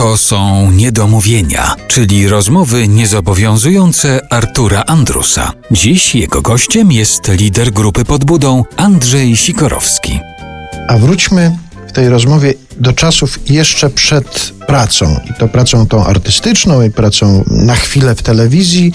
To są niedomówienia, czyli rozmowy niezobowiązujące Artura Andrusa. Dziś jego gościem jest lider grupy pod budą Andrzej Sikorowski. A wróćmy w tej rozmowie do czasów jeszcze przed pracą. I to pracą tą artystyczną, i pracą na chwilę w telewizji,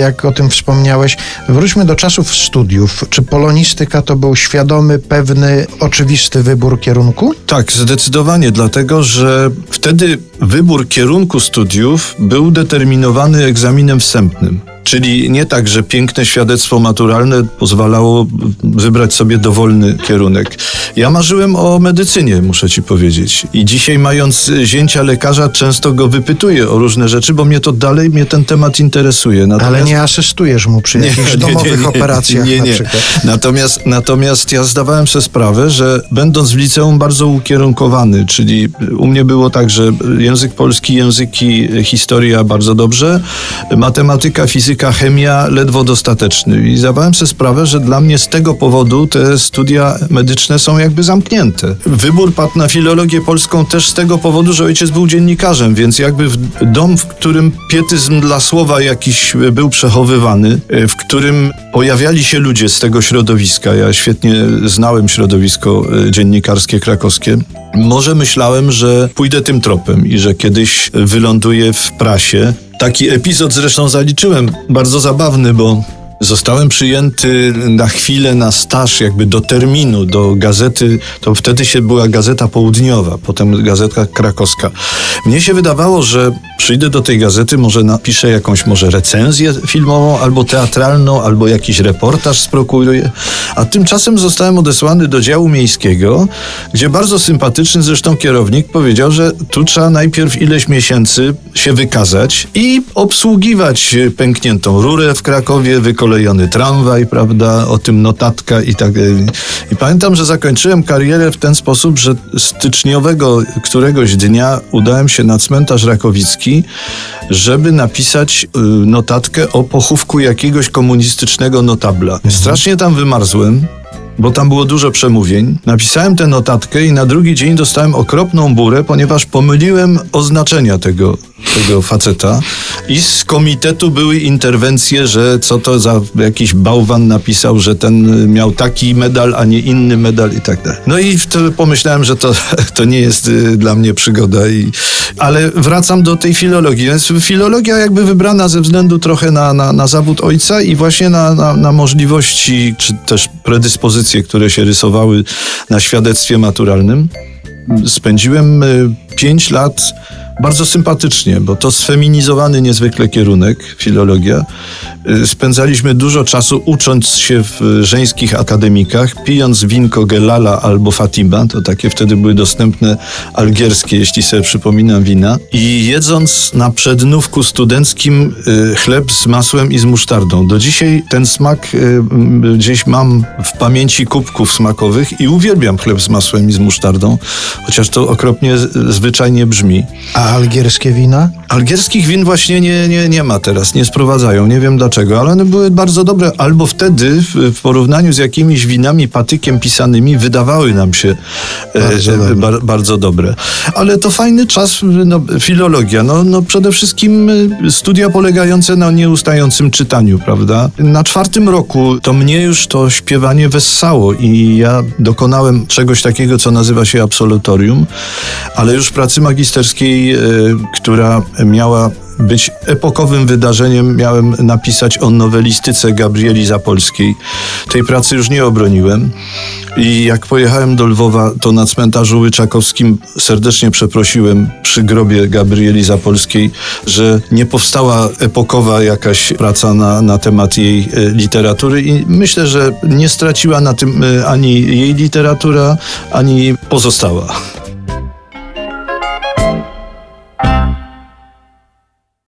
jak o tym wspomniałeś. Wróćmy do czasów studiów. Czy polonistyka to był świadomy, pewny, oczywisty wybór kierunku? Tak, zdecydowanie, dlatego że wtedy wybór kierunku studiów był determinowany egzaminem wstępnym. Czyli nie tak, że piękne świadectwo maturalne pozwalało wybrać sobie dowolny kierunek. Ja marzyłem o medycynie, muszę ci powiedzieć. I dzisiaj, mając zięcia lekarza, często go wypytuję o różne rzeczy, bo mnie to dalej, mnie ten temat interesuje. Natomiast... Ale nie asystujesz mu przy jakichś nie, domowych nie, nie, operacjach nie, nie. na przykład. Natomiast, natomiast ja zdawałem sobie sprawę, że będąc w liceum bardzo ukierunkowany, czyli u mnie było tak, że język polski, języki, historia bardzo dobrze, matematyka, fizyka, fizyka, chemia ledwo dostateczny. I zdawałem sobie sprawę, że dla mnie z tego powodu te studia medyczne są jakby zamknięte. Wybór padł na filologię polską też z tego powodu, że ojciec był dziennikarzem, więc jakby w dom, w którym pietyzm dla słowa jakiś był przechowywany, e, w którym pojawiali się ludzie z tego środowiska. Ja świetnie znałem środowisko e, dziennikarskie krakowskie. Może myślałem, że pójdę tym tropem i że kiedyś wyląduję w prasie. Taki epizod zresztą zaliczyłem, bardzo zabawny, bo Zostałem przyjęty na chwilę na staż, jakby do terminu, do gazety. To wtedy się była gazeta południowa, potem gazeta krakowska. Mnie się wydawało, że przyjdę do tej gazety, może napiszę jakąś może recenzję filmową, albo teatralną, albo jakiś reportaż sprokuruję. A tymczasem zostałem odesłany do działu miejskiego, gdzie bardzo sympatyczny zresztą kierownik powiedział, że tu trzeba najpierw ileś miesięcy się wykazać i obsługiwać pękniętą rurę w Krakowie, wykonać kolejony tramwaj, prawda, o tym notatka i tak. I pamiętam, że zakończyłem karierę w ten sposób, że styczniowego któregoś dnia udałem się na cmentarz Rakowicki, żeby napisać y, notatkę o pochówku jakiegoś komunistycznego notabla. Mhm. Strasznie tam wymarzłem bo tam było dużo przemówień. Napisałem tę notatkę i na drugi dzień dostałem okropną burę, ponieważ pomyliłem oznaczenia tego, tego faceta i z komitetu były interwencje, że co to za jakiś bałwan napisał, że ten miał taki medal, a nie inny medal i tak dalej. No i wtedy pomyślałem, że to, to nie jest y, dla mnie przygoda. I, ale wracam do tej filologii. Więc filologia jakby wybrana ze względu trochę na, na, na zawód ojca i właśnie na, na, na możliwości, czy też predyspozycje, które się rysowały na świadectwie maturalnym. Spędziłem y, pięć lat bardzo sympatycznie, bo to sfeminizowany niezwykle kierunek, filologia. Y, spędzaliśmy dużo czasu ucząc się w żeńskich akademikach, pijąc winko Gelala albo Fatima, to takie wtedy były dostępne algierskie, jeśli sobie przypominam, wina, i jedząc na przednówku studenckim y, chleb z masłem i z musztardą. Do dzisiaj ten smak y, gdzieś mam w pamięci kubków smakowych i uwielbiam chleb z masłem i z musztardą, chociaż to okropnie zwyczajnie brzmi. A algierskie wina? Algierskich win właśnie nie, nie, nie ma teraz, nie sprowadzają, nie wiem dlaczego, ale one były bardzo dobre, albo wtedy w, porównaniu z jakimiś winami patykiem pisanymi wydawały nam się e, bardzo, e, dobre. Bar, bardzo dobre. Ale to fajny czas, no, filologia, no, no przede wszystkim e, studia polegające na nieustającym czytaniu, prawda? Na czwartym roku to mnie już to śpiewanie wessało i ja dokonałem czegoś takiego, co nazywa się absolutorium, ale już pracy magisterskiej, e, która miała być epokowym wydarzeniem. Miałem napisać o nowelistyce Gabrieli Zapolskiej. Tej pracy już nie obroniłem. I jak pojechałem do Lwowa, to na cmentarzu Łyczakowskim serdecznie przeprosiłem przy grobie Gabrieli Zapolskiej, że nie powstała epokowa jakaś praca na, na temat jej e, literatury i myślę, że nie straciła na tym e, ani jej literatura, ani pozostała.